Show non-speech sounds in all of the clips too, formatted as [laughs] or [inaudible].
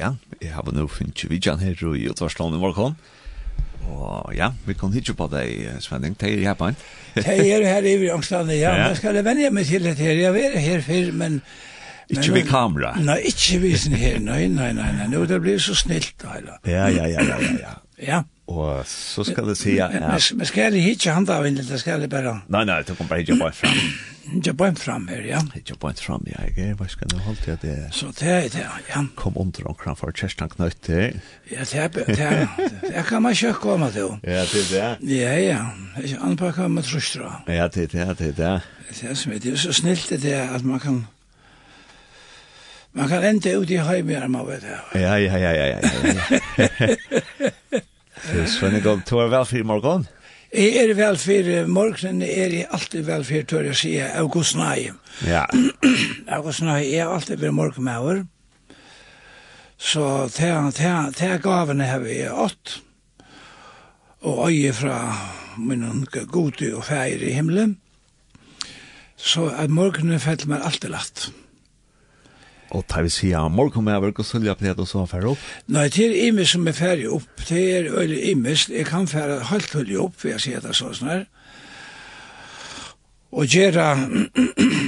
ja, jeg har nå finnet vidjan her i Utvarslån i morgen. Og ja, vi kan hitje på deg, Svenning, det er [laughs] her på en. Det er her i Vrjongstlandet, ja. ja. Jeg skal vende meg til det her, jeg er her før, men... Ikke ved kamera? Nei, ikke ved sin her, nei, nei, nei, nei, nå det blir så snilt, da, Ja, ja, ja, ja, ja. Ja. Og så skal det se att Men ska det hitta han där inne, det skal jeg bare... Nei, nei, det kommer bare hitje på fram. Hitta bare fram her, ja. Hitje på fram, ja. jeg er Jag skal du holde til at det. Så det er det, ja. Kom under och kram för chestan knötte. Ja, det er det. Jag kan man köra komma då. Ja, det er det. Ja, ja. Jag anpackar med tröstra. Ja, det er det, det er det. Det er som er det är så snilt det er at man kan Man kan enda ut i høymjær, man vet det. Ja, ja, ja, ja, ja, ja. [laughs] Svennegård, du er vel for i morgen? Jeg er vel for morgenen, er jeg alltid vel for, tør jeg si, August Nei. Ja. [clears throat] August Nei er alltid for morgen med over. Så det er gavene har vi ått. Og øye fra min gode og feir i himmelen. Så at morgenen fell meg alltid lagt. Ja. Og tar vi si ja, morgen med over, hvordan vil jeg pleie så færre opp? Nei, det er imme som er færre opp, det er øyne imme, jeg kan fære halvt høylig opp, vil jeg si det sånn her. Og gjøre,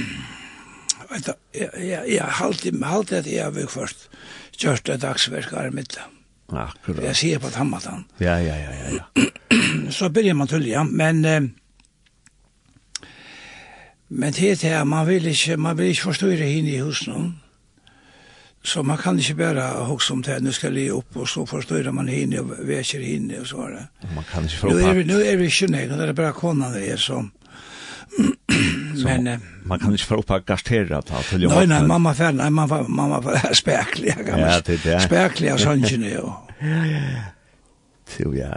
[clears throat] vet du, jeg halte at jeg har vært først, dagsverk av mitt. Akkurat. Jeg sier på tammatan. Ja, ja, ja, ja. ja. [clears throat] så begynner man tullja, men... Eh, Men det er det, man vil ikke, man vil ikke forstå det henne i husen. Så man kan ikke bare huxa om det här, nu ska jag ligga upp och så förstår man hinner och väcker henne, og så er det. Man kan inte nu opp vi, nu er vi 29, det er bare konan det er som... [clears throat] men, eh, man kan ikke få opp upp gastere, gastera ta till Nei, nei, mamma fer, nei, mamma, mamma [laughs] späkliga gammal. Ja, det er det. Späkliga sannsynne och... Jo, ja,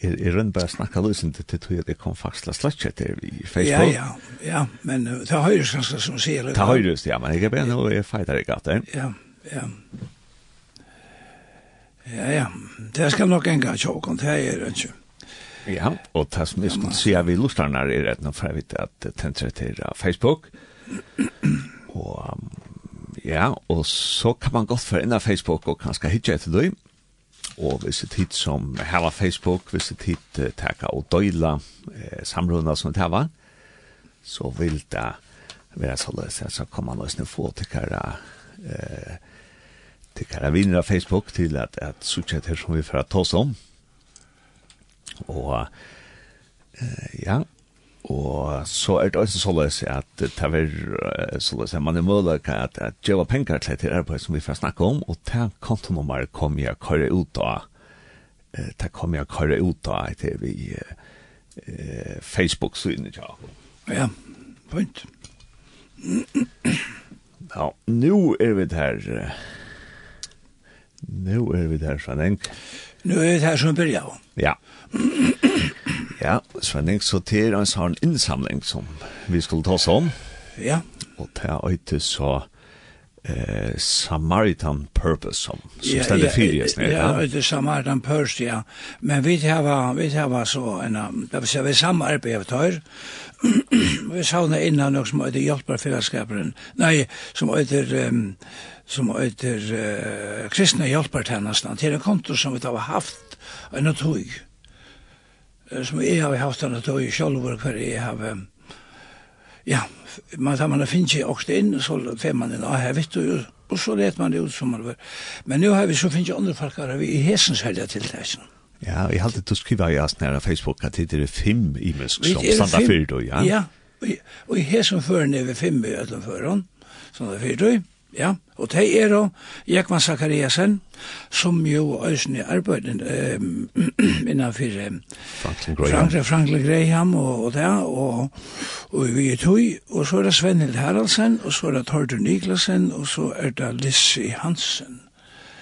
i rundt bare snakka løsning til tog at jeg kom faktisk slatje til i Facebook. Ja, ja, ja, men det høyres ganske som sier det. Det høyres, ja, men jeg er bare noe jeg feitar ikke at det. Ja, ja. Ja. Ja, ja. Det skal nok enga tjåkon, det er ikke. Ja, og det som jeg skulle si av ilustrarna er rett nå for jeg vet at til Facebook. og ja, og så kan man godt for av Facebook og kanskje hitje etter døy. Og hvis det hit som hava Facebook, hvis det hit uh, teka og døyla eh, samrunda som det hava, så vil det være så løs, så kan man også få til kara eh, til kære vinner av Facebook til at, at suttje til som vi får ta oss om. Og eh, ja, og så er det også så løs at det er så løs at man er mulig at, at gjøre penger til det arbeid som vi får snakke om, og det kontonummer kom jeg køre ut av, det kom jeg køre ut av etter vi eh, Facebook-synet, ja. Ja, point. Ja, nu er vi der Nu er vi der, Svenning. Nu er vi där som byrja. Ja. ja, Svenning, så til oss har en insamling som vi skulle ta oss om. Ja. Och er øyte så eh Samaritan purpose som som ja, ställer ja, fyra snä. Ja, det Samaritan purpose ja. Men vi har vi har så en det vil si, vi samarbeid samarbetar [clears throat] vi savna innan nok som heter Hjelparfellesskaperen, nei, som heter, um, som heter uh, Kristne Hjelpartjenesten, til en konto som vi har haft en tog, som jeg har haft en tog selv, hver jeg har, um, ja, man tar man finnes ikke også inn, så får man inn, ah, her vet du, og så let man det ut som man var. Men nu har vi så finnes ikke andre folk her, vi i hesens helga til tiltakene. Ja, jeg halte du skriva i asten her Facebook at det er fem imensk som standa fyrir du, ja? Ja, og i hesen føren er vi fem i ødlen føren, standa fyrir du, ja. Og det er jo Jekman Zakariasen, som jo øysen i arbeiden um, [clears throat] innanfor um, Franklin Graham, Franklin, Franklin Graham og, og det, og, og vi er tog, og så er det Svenhild Haraldsen, og så er det Tordur Niklasen, og så er det Lissi Hansen.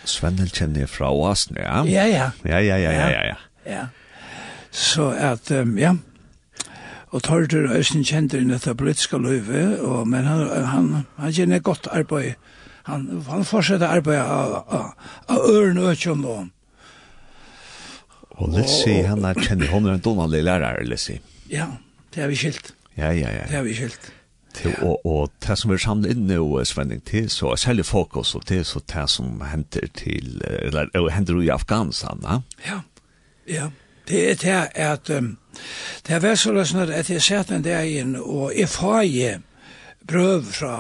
Svennel kjenner jeg fra Oasen, ja? Ja, ja. Ja, ja, ja, ja, ja. ja. ja. Så at, um, ja, og Tordur Øysen kjente inn dette politiske løyve, og, men han, han, han kjenner godt arbeid. Han, han fortsetter arbeid av, av, av øren og økjøm og Og Lissi, han er kjenner hun er en donallig lærer, Lissi. Ja, det har vi skilt. Ja, ja, ja. Det har vi skilt. Til, ja. og, og det som er samlet inn nå, Svenning, til så er særlig fokus, og er så det som henter til, eller, eller henter i Afghanistan, ja? Ja, ja. Det er det at, um, det er vært så løsende at jeg sett den der inn, og jeg får jeg brøv fra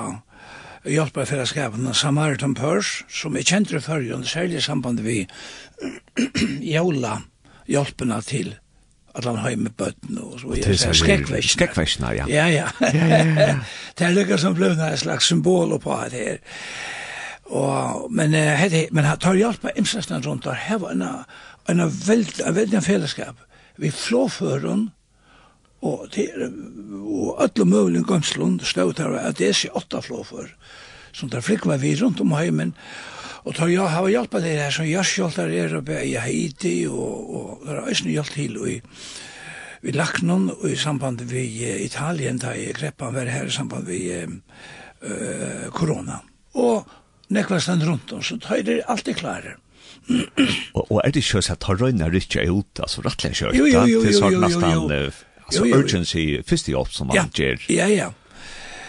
hjelperfellesskapen Samaritan Purs, som jeg kjente før, og særlig i samband med [clears throat] Jola, hjelpene til at han har med bøtten og så videre. Skrekkvæsjene. Skrekkvæsjene, ja. Ja, ja. ja, ja, ja. det er lykke som blev en slags symbol på det her. Og, men uh, hette, men han tar hjelp av imsestene rundt og Her var en, en, veld, en veldig fellesskap. Vi flåføren, og, til, og alle mulige gømslund stod der, at det er ikke åtta flåfører, som der frikva vi rundt om heimen, Og tar jeg har hjälpt det her, som jag skjoltar er oppe i Haiti og, og det er også hjälpt til och i vi lagt noen och i samband med Italien da i greppan var her i samband vi uh, korona. Og nekva stand rundt om så tar det alltid klare. og, og er det ikke så at tar röjna rycka ut alltså rattliga kört? Jo, jo, jo, jo, jo, jo, jo. Alltså urgency, första jobb som man ger. Ja, ja.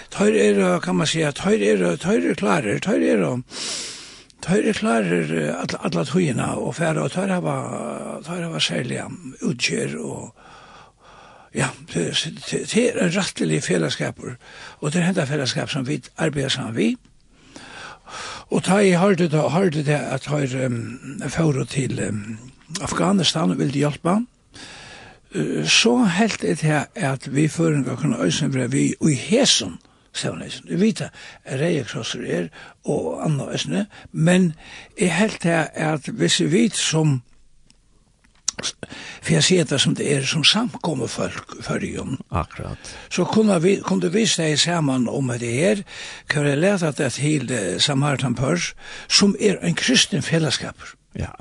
Tar er, kan man säga, tar er, tar er klare, tar er, tar Tøyre klarer alle alla tøyene og fære, og tøyre var, tøyre var selja utkjør og ja, det er en rettelig fellesskaper, og det er hendt fellesskap som vi arbeider sammen vi. Og ta i harde det, harde det at har um, til um, Afghanistan og ville hjelpe så helt det her at vi føringer kunne øyne være vi i hesen Stavanesson. Vi vet at reiekrosser er, og andre øsne, men jeg helt her at hvis vi vet som for jeg sier det som det er som samkommer folk for jom. Akkurat. Så kunne vi, kunne vi seg sammen om det her, kan jeg lete at det til Samaritan Pørs, som er en kristen fellesskap. Ja.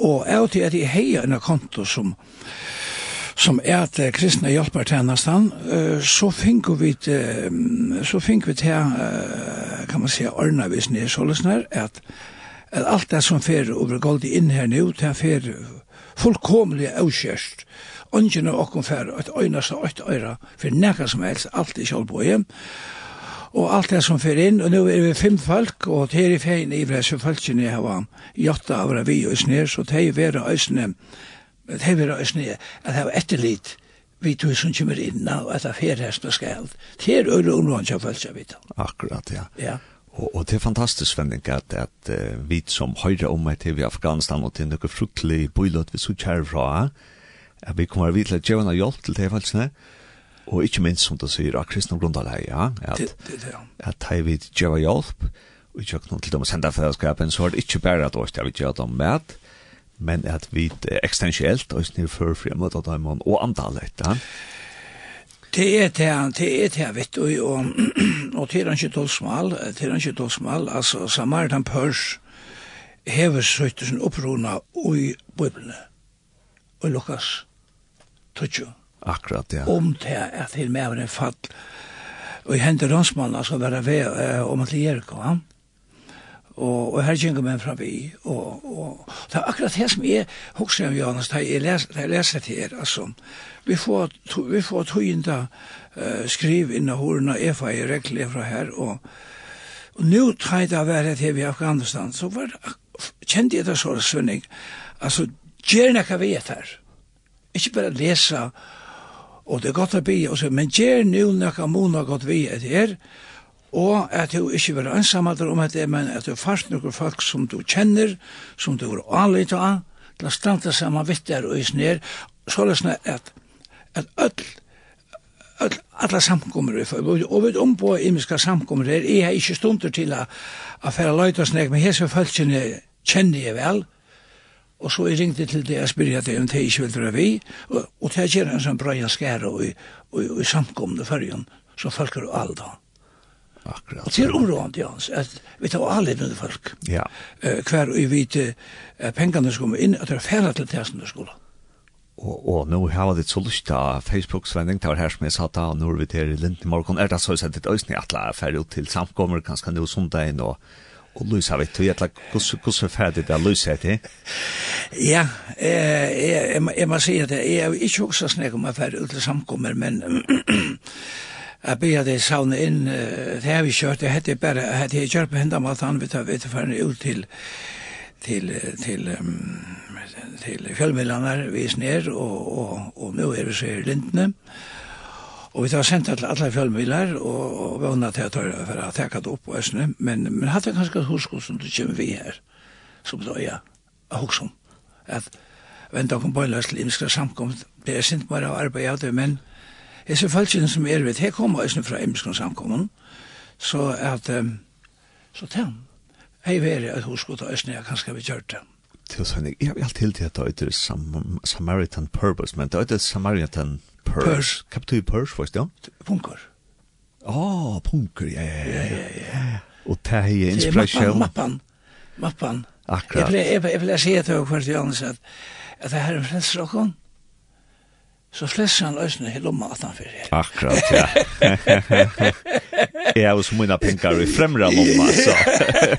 Og jeg vet at jeg heier en konto som, som er at uh, kristne hjelper til nesten, uh, så finner vi uh, så finner vi til, uh, kan man si, ordnet hvis ni er så løsner, at, at alt det som fer over gold inn her nå, det fer fullkomlig avkjørst. Ongen og åkken fer et øyne som et øyre, for nekka som helst, alt i kjølbøye. Og alt det som fer inn, og nå er vi fem folk, og det er i feien i vresse folkene jeg har gjort av vi og snir, så det er vera øyne det hever nye, at det var etterlit vi tog som kommer inn og at det fer her som skal. Det er øyne ungdom som følger vidt Akkurat, ja, ja. Og, og det er fantastisk, Svenning, at, at uh, vi som høyre om meg til vi Afghanistan og til noe fruktelig bøylåt vi så kjære fra, at vi kommer vidt til å gjøre noe hjelp til det falskene, og ikke minst, som du sier, av kristne grunnlag, ja, at, det, det, det, ja. at hei vil gjøre hjelp, og ikke noe til dem å sende fellesskapen, så er det ikke bare at vi djeva dem med, men at vi er ekstensielt og snir for fremot at dem og antallet, ja? Det er det, det er det, vet du, og, [clears throat] og til han ikke tolsmal, det er han ikke tolsmal, altså Samaritan Pørs hever søytelsen opprona i Bibelen, og i Lukas, tøtjo. Akkurat, ja. Om det er til med en fall, og i hender hans mann, altså, være ved, om at det er ikke, ja? og, og her gjenger man fra vi, og, og det er akkurat det som jeg husker om Johannes, da jeg, les, da jeg leser til her, altså, vi får, to, vi får tøynda uh, skriv innan hårene, jeg får jeg regler fra her, og, og nå tar jeg det å være til vi i Afghanistan, så var, kjente jeg det så, Svenning, altså, gjør nekka vi er her, ikke bare lese, og det er godt å bli, men gjør noe nekka mona godt vi er her, og og at du ikke vil ansamhalder om dette, men at du fast noen folk som du kjenner, som du er anlita av, til å stande sammen saman der og isner, så er det at, at öll, öll, alla samkommer i fyrir, og vi ombå imiska samkommer her, jeg har ikke stunder til a, a færa løyta snek, men hese følelsene kjenner jeg vel, og så jeg ringte til det, jeg spyrja det om det ikke vil dra vi, og, og det er en sånn bra skæra og og, og, og samkomne fyrir, så folk er alle da Akkurat. Det er oroande, Jans, at vi tar alle avledende folk. Ja. Uh, hver og vi vet uh, pengene som kommer inn, at det er færre til det som i skolen. Og, og nå har vi litt så lyst til Facebook-svending, det var her som jeg sa da, og nå er vi til Linden i morgen, er det så sett et øyne at det er ferdig ut til samkommer, kanskje nå sondagen, og, og lysa vi til, at hvordan er ferdig det er lysa til? Ja, eh, jeg, jeg, jeg må si at jeg er ikke også snakk om å ferdig ut til samkommer, men [clears throat] jeg ber det savne inn, det har vi kjørt, det heter bare, det har kjørt på hendene med at vi tar vi tar ut til, til, til, um, til fjellmidlene vi er ned, og, og, og nå er vi så i lintene. Og vi tar sendt til alle fjellmidler, og, og vi har til at jeg for å ta det opp på Østene, men, men hadde jeg kanskje husk som det kommer vi her, som da jeg husk om, at venta kom på en løs til imskra samkomst, det er sint bare å arbeide av det, men Hese følgjene som er ved, her kommer eisne fra Emskron samkommun, så at, um, så tenn, hei veri at hos god eisne, jeg kanskje vi kjørt det. Til sånn, jeg har alltid til at det er sam Samaritan Purpose, men det er Samaritan Purse. Purse. Hva betyr Purse, forst, ja? Punker. Åh, oh, punker, ja, ja, ja, ja. ja. Og det er inspirasjon. Mappan, mappan, mappan. Akkurat. Jeg vil jeg vil si til hver til Johannes at, at det her er en frelser så flest han løsene i lomma at han fyrir. Akkurat, ja. [laughs] Jeg har også mine mye penger i fremre lomma, så.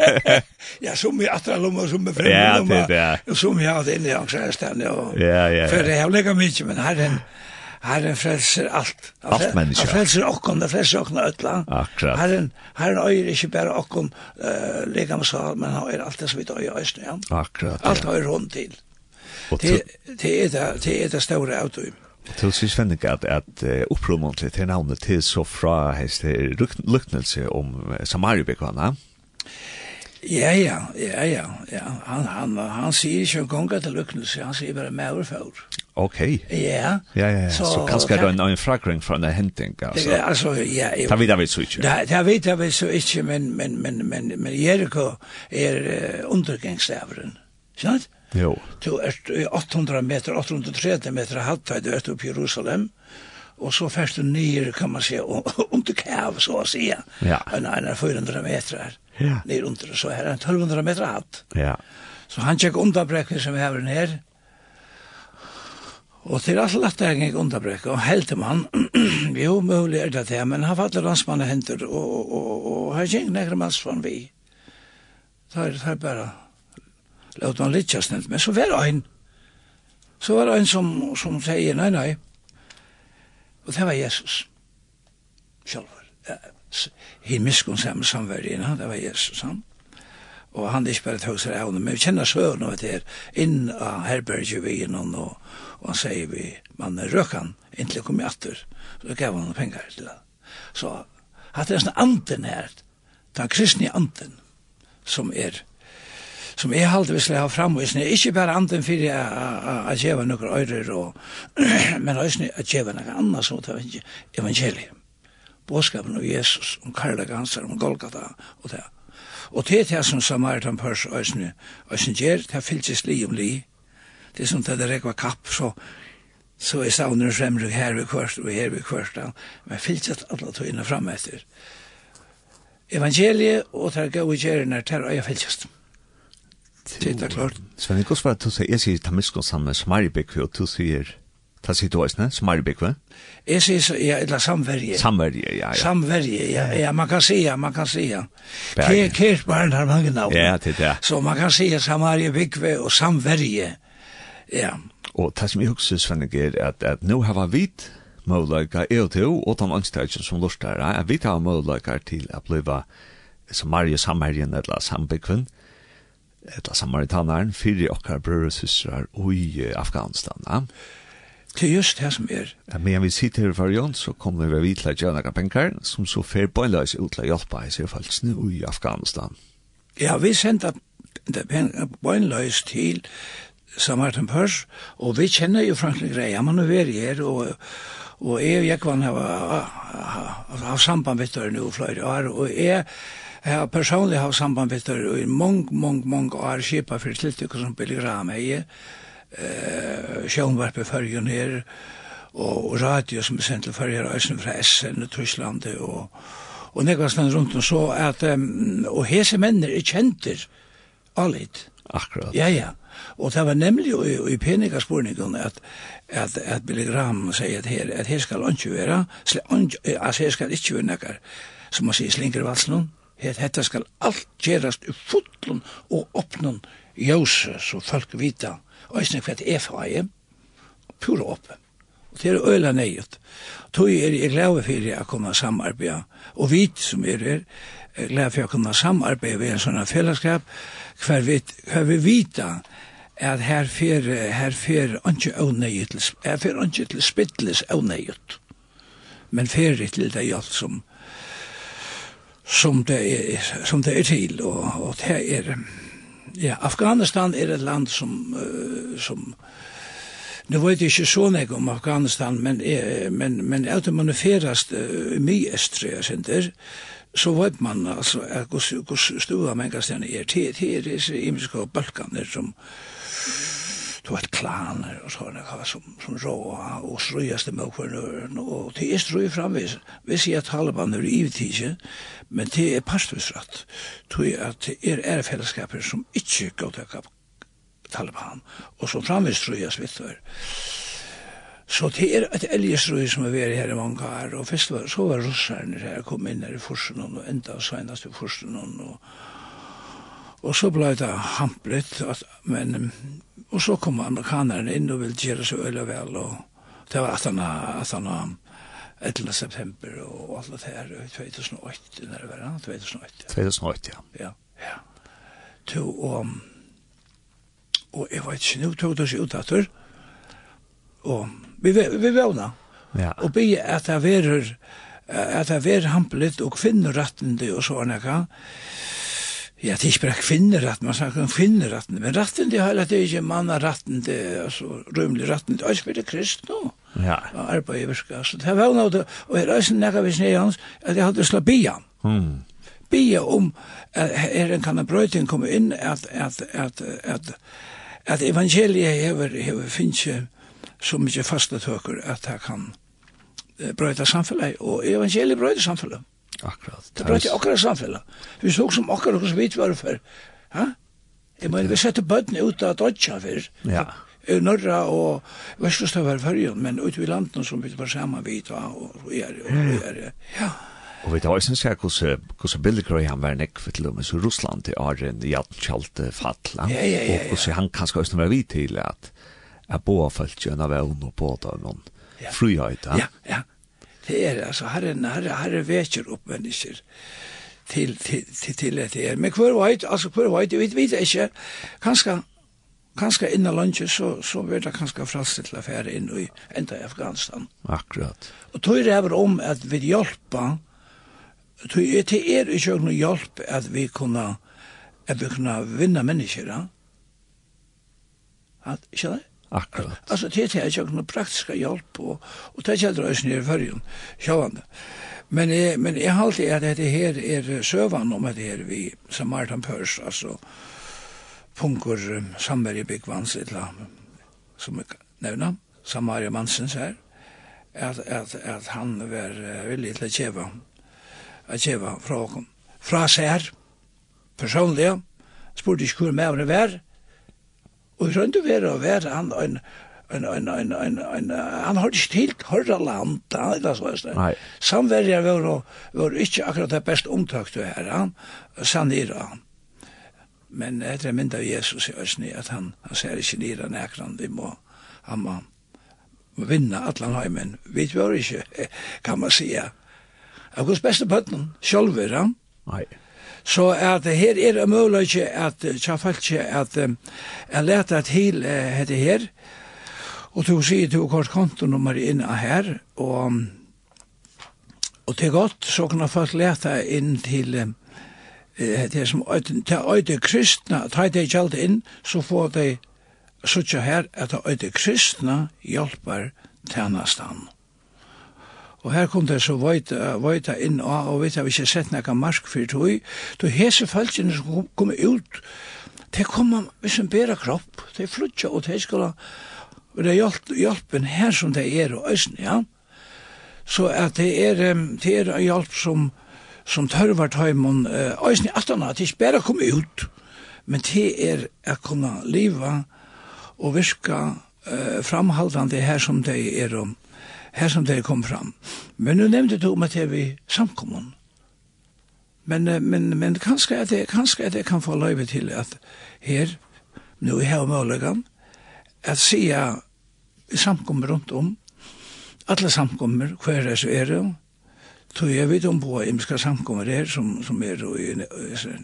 [laughs] ja, som i atra lomma, så mye fremre ja, lomma. Det, ja. Og som i hatt inn i angstresten, og ja, ja, ja. for det har lega mye, men herren, herren frelser alt. Alt mennesker. Han frelser okkon, han frelser okkon av ødla. Akkurat. Herren, herren øyer ikke bare okkon uh, lega med sal, men han øyer alt det som vi øyer øyne, ja. Akkurat, ja. Alt øyer hånd til. Det, det er det, det, er det store avdøyme. Til synes jeg at, at uh, opprommet til navnet til så fra hest luknelse om Samaribekvannet. Ja, ja, ja, ja, ja. Han, han, han sier ikke en gang til luknelse, han sier bare maur for. Ok. Ja. Ja, ja, ja. Så, så kanskje det en, en fragring fra en henting, altså. Det, altså, ja. Jeg, det vet jeg så ikke. Det, det vet jeg så ikke, men, men, men, men, men Jericho er uh, undergangsstavren. Skjønt? Sånn? Jo. Du er 800 meter, 830 meter halvtid, du er oppe i Jerusalem, og så først du nyer, kan man se, under kav, så å si, ja. en, en 400 meter her, ja. nyer under, så her er en 1200 meter hatt. Ja. Så han tjekk underbrekken som vi har her, og til alt lagt er ikke underbrekket, og heldte man, jo, mulig er det det, men han fattelig landsmannen henter, og, og, og, og her kjeng nekker mannsvann vi. Det er, det er bare låt han litt snett, men så var det en, så var det en som, som sier, nei, nei, og det var Jesus, sjálfur, himmiskun saman samverðina, det var Jesus, han, og han er ikke bare tog seg av henne, men vi kjenner søren av det her, inn av herberget vi innan, og, og han sier vi, man er han, inntil jeg kom i atter, så gav han penger til det. Så hatt er en sånn anden her, den kristne anden, som er som jeg hvis jeg har framvisning, ikke bare anden fyrir å gjøre noen øyrer, og, [clears throat] men også å gjøre nokre anna som tar evangeliet. Båskapen av Jesus, om Karla Gansar, om Golgata, og det. Og det er det som Samaritan Pørs øyne, øyne gjør, det fyltes li om li, det som det er rekva kapp, så så er saunen fremrug her vi kvørst og her vi kvørst, men fyltes alle togene fram etter. Evangeliet og tar gau i gjerna tar øya fyltes. Musik Det er klart. Sven, hvordan var til å si, Jeg sier tamiskon sammen med Smaribekve, og du sier, ta sier du også, ne? Smaribekve? Jeg sier, ja, eller samverje. Samverje, ja, ja. Samverje, ja, ja, man kan säga, man kan säga. Kirsbarn har mange navn. Ja, det er. det. Så man kan säga Smaribekve og samverje. Ja. Og det som jeg husker, Sven, er at, at nå har vi vidt, Måløyga er til, og de angstreitjen som lort er, at vi tar måløyga til å blive som Mario Samherjen eller Sambekven, etter samaritaneren, fire okkar brødre og søstre i Afghanistan. Ja. Det er just det som er. Ja, men vi sitter her for Jon, så kommer vi vidt til noen penger, som så fer bøyleis ut til hjelpa i seg falsene i Afghanistan. Ja, vi sendte bøyleis til Samaritan Pørs, og vi kjenner jo Franklin Greia, man er veri her, og, og jeg og Jekvann har samband med det nå, flere år, og jeg Jeg har personlig hatt samband med det i mange, mange, mange år kjipa for tiltikk som Billy Graham er eh, sjånvarp i fyrgen her, og, og radio som er sendt til fyrgen Øysen fra Essen og Tyskland og, og nekvastland rundt og så at, um, og hese menn er kjenter, allit. Akkurat. Ja, ja. Og det var nemlig i, i peningaspurningen at, at, at Billy Graham sier at her, at her skal ikke være, altså her skal ikke være nekkar, som man sier slinker valsen Hetta skal alt gjerast i fullun og opnun jose, så folk vita, og eisne hva det er for ei, pura oppe. Og det er øyla nøyet. Tog er jeg glad for å kunne samarbeide, og vi som er her, er glad for å kunne samarbeide ved en sånn fellesskap, hver vi, hver vi vita, at her fer her fer ikkje avnøyet, her fer ikkje til spittles avnøyet, men fer til det hjelp som som det er, som det er til. Og, og det er, ja, Afghanistan er et land som, uh, som Nu vet jeg ikke så nek om Afghanistan, men, er, men, men at det ferast uh, mye estre, jeg så vet man altså at hvor stua mennkastene er til, til disse imiske balkaner som, du vet klaner og sånne som, som råa og strøyast i møkvarnøren og det er strøy framvis vi sier at Taliban er ivetidje men det er pastusratt tog at det er erfellesskaper som ikke godtakka Taliban og som framvis strøyast vittar Så det er et elgesrøy som er vært her i mange år, og først var, så var russerne her, kom inn her i Forsen, og enda senest i Forsen, og, Og så ble det hampret, men, og så kom amerikanerne inn og ville gjøre seg øyla vel, og det var 18. 18 11. september og alt det her, 2008, når det var, 2008. 2008, ja. Ja, ja. To, og, og jeg vet ikke, nå tog det seg ut etter, og vi, vi vevna, ja. og be at det verer, at det verer hamplet og kvinnerettende og sånne, ja Ja, det er ikke bare kvinner retten, man snakker om kvinner retten, men retten det hele, det er ikke mannaretten, det er altså rymlig retten, det er ikke bare krist nå, ja. og arbeid i virka, så det er vel noe, og jeg reiser nekka vis ned hans, at jeg hadde slå bia, mm. bia om, at er en kan brøyting komme inn, at, at, at, at, at evangeliet hever, hever finnes så mye faste tøker, at det kan brøyta samfunnet, og evangeliet brøyta samfunnet. Akkurat. Det prater akkurat samfunnet. Vi så som akkurat hos vi var for. Ha? Jeg mener, vi setter bøttene ut av Dodja for. Ja. I Norra og Vestlustøver i men ut i landet som vi var sammen vidt, og vi er, og vi er, ja. Og vi tar også sier hvordan, hvordan Billy Graham var nekk for til og med så Russland til Arjen i alt kjalt fall. Ja, ja, ja, ja. Og hvordan han kanskje også være vidt til at jeg boa følt gjennom av og på da noen frihet. Ja, ja, Det er altså, herren, herre, herre veker opp mennesker til, til, til, til det er. Men hver veit, altså hver veit, vi vet ikke, kanskje, kanskje innan landet, så, så blir det kanskje fralst til affære inn i enda i Afghanistan. Akkurat. Og tog det er om at vi hjelper, tog det er ikke noe hjelp at vi kunne, at vi kunne vinne mennesker, ja? At, ikke det? Akkurat. Altså, det er ikke noen praktiska hjelp, og, og det er ikke drøys nere i fyrjun, sjåvande. Men jeg, men jeg alltid at dette her er søvan om at det her vi, som Martin Pørs, altså, punkur samverje byggvans, etla, som jeg nevna, Samaria Mansens her, at, at, at han var villig til å kjeva, å kjeva fra åkken. Fra sær, personlige, spurte ikke hvor med var, Og vi rønte være og være han en en en en en en han har ikke helt hørra land da det så er det. Samverja var var ikke akkurat det best omtakt det her han sanera. Men det er av Jesus i Øsni at han, han ser ikke nere nekran, vi må, han må vinna allan heimen. Vi var ikke, kan man sige. Og hos beste bøtten, sjolver han. Nei. Så at her er det mulig at tja folk at jeg leter til dette her, og du sier du kort kontonummer inn her, og, og til godt så kan folk leta inn til um, det som til øyde kristna, ta det gjaldt inn, så får de sutja her at øyde kristna hjelper tjenastan. Og her kom det så vøyta, vøyta inn og, og vet jeg, hvis jeg sett nekka mark for tog. då hese følgene som kom ut, det kom hvis en bæra kropp, det flutja og det skulle, og det hjelp, hjelpen her som det er og østen, ja. Så at det er, det er hjelp som, som tørvar tøymon, østen i atana, det er ikke bæra kom ut, men det er å kunne liva og virka uh, framhaldande her som det er om her som det kom fram. Men nu nevnte du om at det er vi samkommun. Men, men, men kanskje at jeg, kanskje at jeg kan få løyve til at her, nu i her møllegan, at sia samkommun rundt om, alle samkommer, hver er så er det, tog jeg vidt om på imiska samkommer her, som, som er i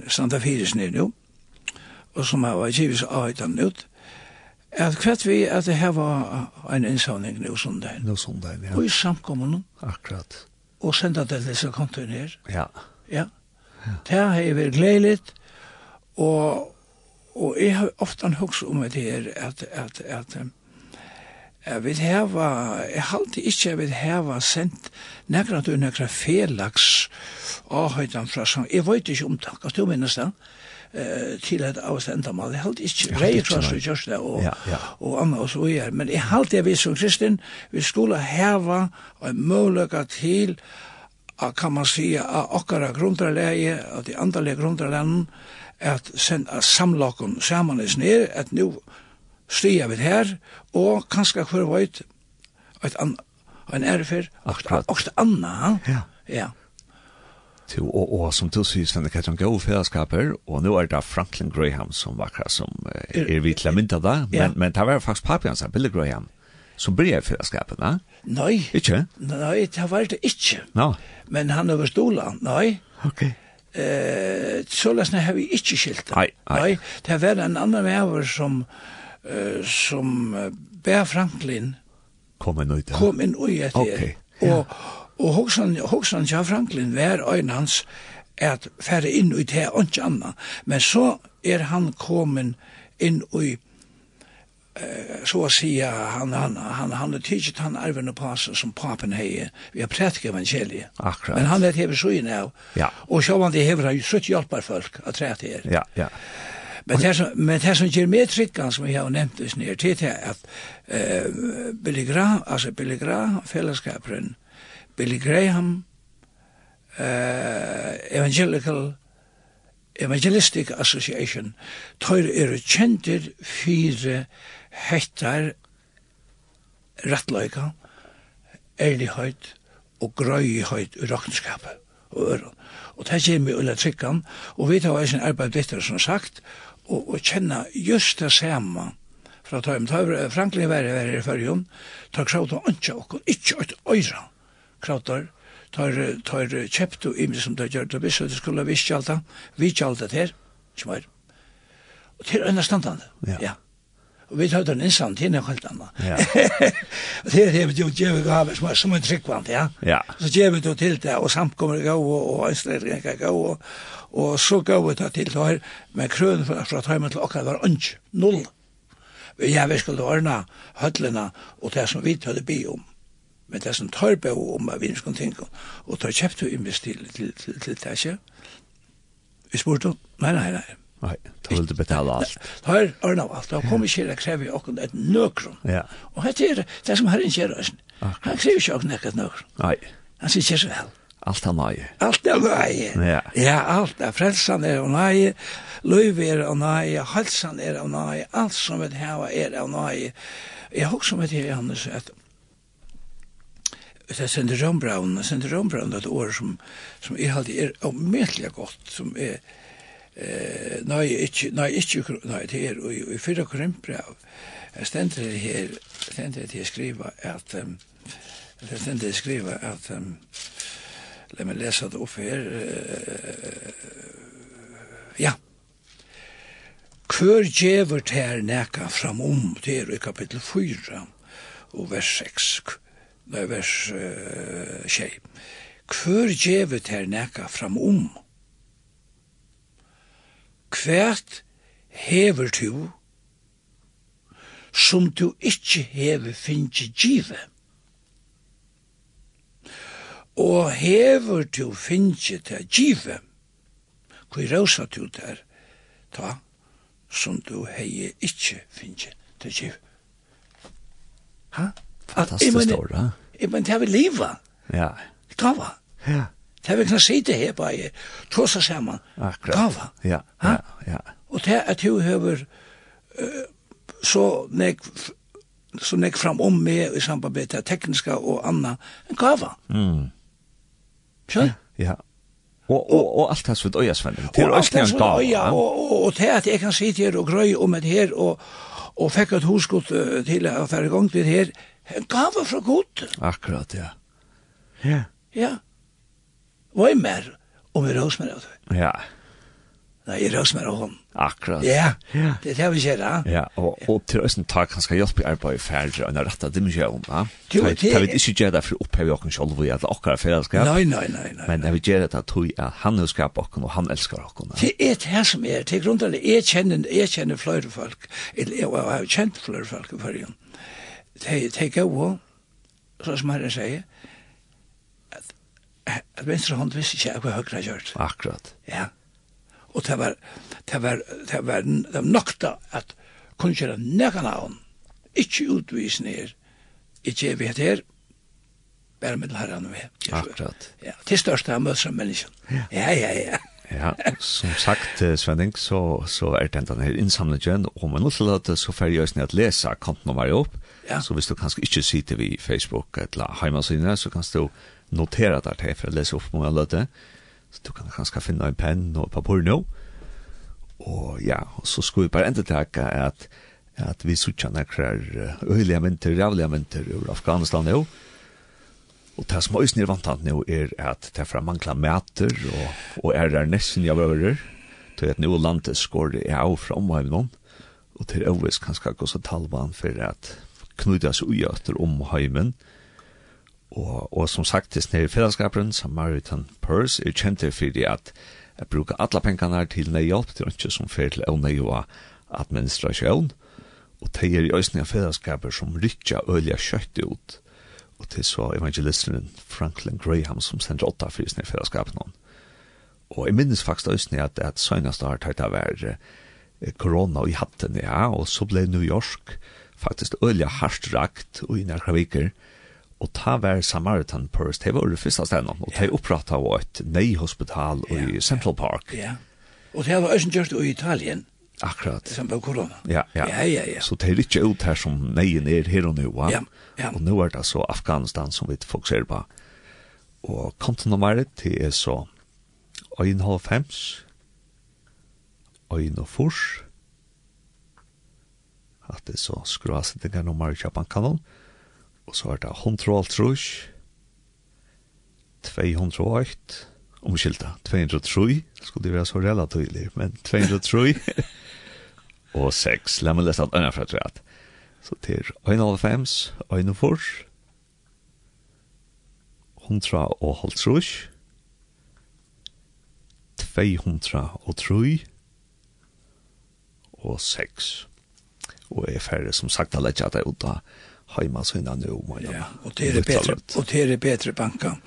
Santa Fyrisnir nu, og som har vært givis avhøytan ut, at kvart vi at det her var en innsavning nå sundag. Nå sundag, ja. Og i samkommunen. Akkurat. Og senda det til disse kontoen her. Ja. Ja. ja. Det har jeg vært gledelig, og, og jeg har ofte hørt om det her, at, at, at, at Jeg vil heva, jeg halte ikke jeg vil heva sendt nekra du nekra felags avhøytan fra sang. Jeg vet ikke om takk, at du minnes den, til et avstendamal. Jeg halte ikke rei fra som gjørs det og, og anna og så gjør. Men jeg halte jeg vi som kristin, vi skulle heva en møløyga til at kan man si, av okkara grunderleie, av de andalige grundreleien, at, at samlokken saman er snir, at nu stia vid her, og kanskje hver veit, et an, en erfer, og det anna. Ja. Ja. To, og, og som du sier, Svenne Katjan, gode fellesskaper, og nå er det Franklin Graham som vakra som eh, er vidt til mynda da, men, ja. men det var faktisk papi hans, Billy Graham, som bryr i fellesskapen, da? Nei. Ikke? Nei, det var det ikke. No. Men han over stola, nei. Ok. Eh, så lesne har vi ikke skilt. Nei, nei. Nei, det var en annan med som som Bear Franklin kom inn ut. Kom inn ut etter. Okay. Ja. Og, og hoksan, hoksan ja Franklin var øyn hans at færre inn ut her og ikke annet. Men så er han kommet inn ut så å si han, han, han, han er tidsit han arven på seg som papen hei vi har prætik evangeliet Akkurat. men han er hever så inn av ja. og sjåan det hever han jo sutt hjelpar folk at træt her ja, ja Men det som, men det som ger mer tryggan som jeg har nevnt det ner til det är eh, Billy Graham, altså Billy Graham, fellesskaperen, Billy Graham, uh, Evangelical Evangelistic Association, tar er kjentir fire hettar rattløyka, ærlighet og grøyighet i råkenskapet og øren. Og det kommer ulla trykkan, og vi tar eisen arbeid etter, som sagt, og, og kjenna just det samme fra tøym. Ta Franklin var her i fyrjun, ta og ancha okkur, ikkje eit øyra krautar, tar tar og imi som det gjør, det at det skulle vi kjalta, vi kjalta ter, kjemar. Og til øyna standande, ja. ja. Og vi tar den insan til en helt annan. Ja. [laughs] og det er det vi jo djevet gav som er som en tryggvant, ja. ja. Så djevet jo til det, og samkommer det gav, og ønskelig kan gav, og, og så gav vi det til det her, men krøn fra, fra tøymen til okkar var ønsk, null. Vi ja, vi skulle ordna høllena og det som vi tøyde bi om. Men det som tar bi om er vi skulle tenke om, og tar kjøpt og invest til, til, til, til, det, ikke? Vi spurte, nei, nei, nei, til, Nei, da vil du betale alt. Da er ordna alt, da kommer ikke her og krever åkken et nøkron. Ja. Og dette er det som herren kjer oss. Han krever ikke åkken et nøkron. Nei. Han sier ikke så vel. Alt er nøye. Alt er nøye. Ja. Ja, alt er frelsan er av nøye, løyve er av nøye, halsan er av nøye, alt som vi hava er av nøye. Jeg har også med det, Johannes, at det er Sender Rønbraun, Sender Rønbraun er et år som, som jeg halte er omøtelig godt, som er, Eh, nei, ikke, nei, ikke, nei, det er i, i fyrre korintbrev, jeg stender det her, stender det her skriva at, um, jeg stender det skriva at, um, la meg lesa det opp her, uh, ja, Kør djever ter neka framom, det er i kapittel 4, og vers 6, nei, vers uh, 6. Kør djever ter neka fram om, kvært hever tu som du ikkje hever finnje give. Og hever tu finnje til give, kvi rausa tu der ta som du hei ikkje finnje til give. Ha? Fantastisk stor, ha? Men det er vi liva. Ja. Gava. Ja. Det er vi kan sitte her bare, tåsa saman, gava. Ja, ja, ja. Og det er at hun hever uh, så nek så nek fram om med i samband med det tekniska og anna, en gava. Mm. Skjønner? Ja, ja. Og, og, og alt det som vid øya, Sven. Det er også en gav. Ja, og, og, og det at jeg kan sitte her og grøy om et her, og, og fikk et hosgott uh, til å fære i gang til her, en gava fra god. Akkurat, ja. Ja. Ja var är mer om vi rås med av det. Ja. Nei, jeg rås meg av hon. Akkurat. Ja, det er det vi ser Ja, Ja, og, og til østen tak han skal hjelpe arbeid i færre enn rett av dimensjonen, ja. Jo, det er... Vi ikke gjør det for å oppheve åkken selv og gjøre åkker fellesskap. Nei, nei, nei, nei. Men vi gjør det tog at han har skapt åkken og han elsker åkken. Det er det her som er, det er grunnen til jeg kjenner, jeg kjenner flere folk, jeg har kjent flere folk i førjen. Det er gode, som Herren sier, venstre hånd visste ikke hva høyre gjørt. Akkurat. Ja. Og det var, det var, det var, det var nok da at kunne gjøre nekken av henne. Ikke utvise ned. Ikke jeg vet her. Bare med herren og jeg. Akkurat. Ja, til største av møter som mennesken. Ja, ja, ja. ja, som sagt, Svenning, så, så er det denne innsamlingen, og man også lade at så får jeg å lese konten og være opp. Ja. Så hvis du kanskje ikke sitter vi i Facebook eller hjemmesiden, så kan du notera det til for å lese opp många løte. Så du kan kanskje finne en penn og papur nå. Og ja, så skulle vi bare enda takke at, at vi sutja nekker øyelige mynter, rævlige mynter ur Afghanistan nå. Og det som også er vantant nå er at det er fra mangla mæter og, og er der nesten jeg vører. Det er at nå landet skår det av fra omhøyven noen. Og det er også kanskje også talvan for at knytas ugjøter om Og Og, og som sagt, det snir fellesskapen, Samaritan Purse, er kjent kjente fyrir at jeg bruker alle pengene til nøy hjelp, det er ikke som fer til å nøy og administrasjon, og det er i øsning av fellesskaper som rytja ølja kjøtt ut, og til så evangelisten Franklin Graham som sender åtta fyrir snir fellesskapen. Og jeg minnes faktisk øsning at, at søgnast har tatt av er korona i hatten, ja, og så ble New York faktisk ølja hardt rakt og i nærkra viker, og og ta var Samaritan Purse, det var det første stedet, og det opprattet av et nøyhospital yeah. i Central Park. Ja, og det var også gjort i Italien. Akkurat. Som var korona. Ja, ja. ja, ja, ja. Så det er ikke ut her som neien er her og nå. Ja, ja. Og nå er det så Afghanistan som vi fokuserer på. Og kontonummeret til er så 1,5 1,4 at det er så skruasettingar nummer i Japan-kanalen, og så er det 100 208, omskylda, 203, skulle det være så relativt, men 203, [laughs] og 6, la meg lese alt annet fra treet. Så til 1,5, 1,4, 100 og halvtrus, 200 og 3, og 6. Og jeg er ferdig som sagt å lette at jeg ut av heima sina nu man ja och det är bättre och det är bättre banka.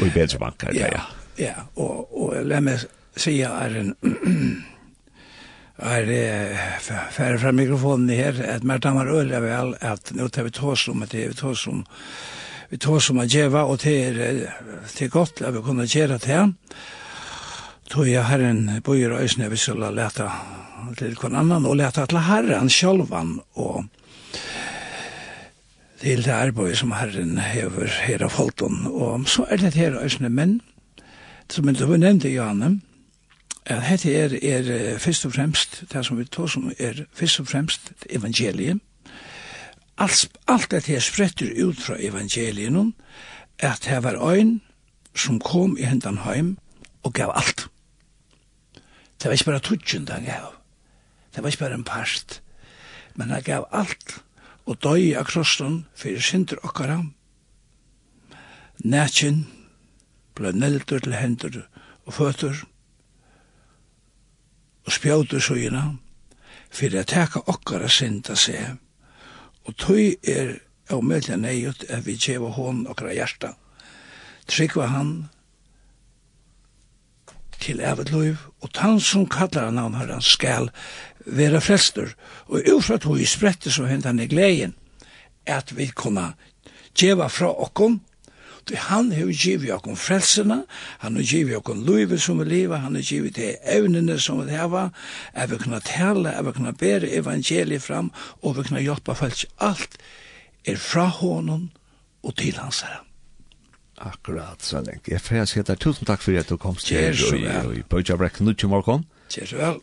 Och i bättre banka ja ja. ja och och låt mig säga är en är det färre fram mikrofonen här att Marta var öliga väl att nu tar vi tås om det vi tås om vi tås om att geva och det är det är gott att vi kunde göra det här tog jag herren på i röjsen vi skulle läta till kon annan och läta till herren självan och til det arbeid som Herren hever her av Holton. Og så er det her øsne menn, som du nevnte Janne, at dette er, er først og fremst, det som vi tog som er først og fremst evangeliet. Alt, alt dette her spretter ut fra evangeliet at det var øyn som kom i hendan heim og gav alt. Det var ikke bare tutsen han gav. Det var ikke bare en part. Men han gav alt og døy av krossen fyrir synder okkara. Nætjen ble neldur til hendur og føtur og spjautur søyina fyrir at teka okkara synda seg og tøy er av møtla neiut at vi tjeva hon okkara hjarta tryggva han til evet liv og tann som kallar han hann skal vera frelstur. Og ufrat hui sprette og hendan i gleien at vi kunna djeva fra okkom, Du han hevur givi okkum frelsina, han hevur givi okkum lívi sum við liva, han hevur givi te evnene sum við hava, er við kunna tala, er við kunna bera evangeli fram og við kunna hjálpa fólki alt er frá honum og til hans herra. Akkurat, Svenning. Jeg får si at tusen takk for at du kom til i Bøyja Brekken ut til morgen. Kjær så vel.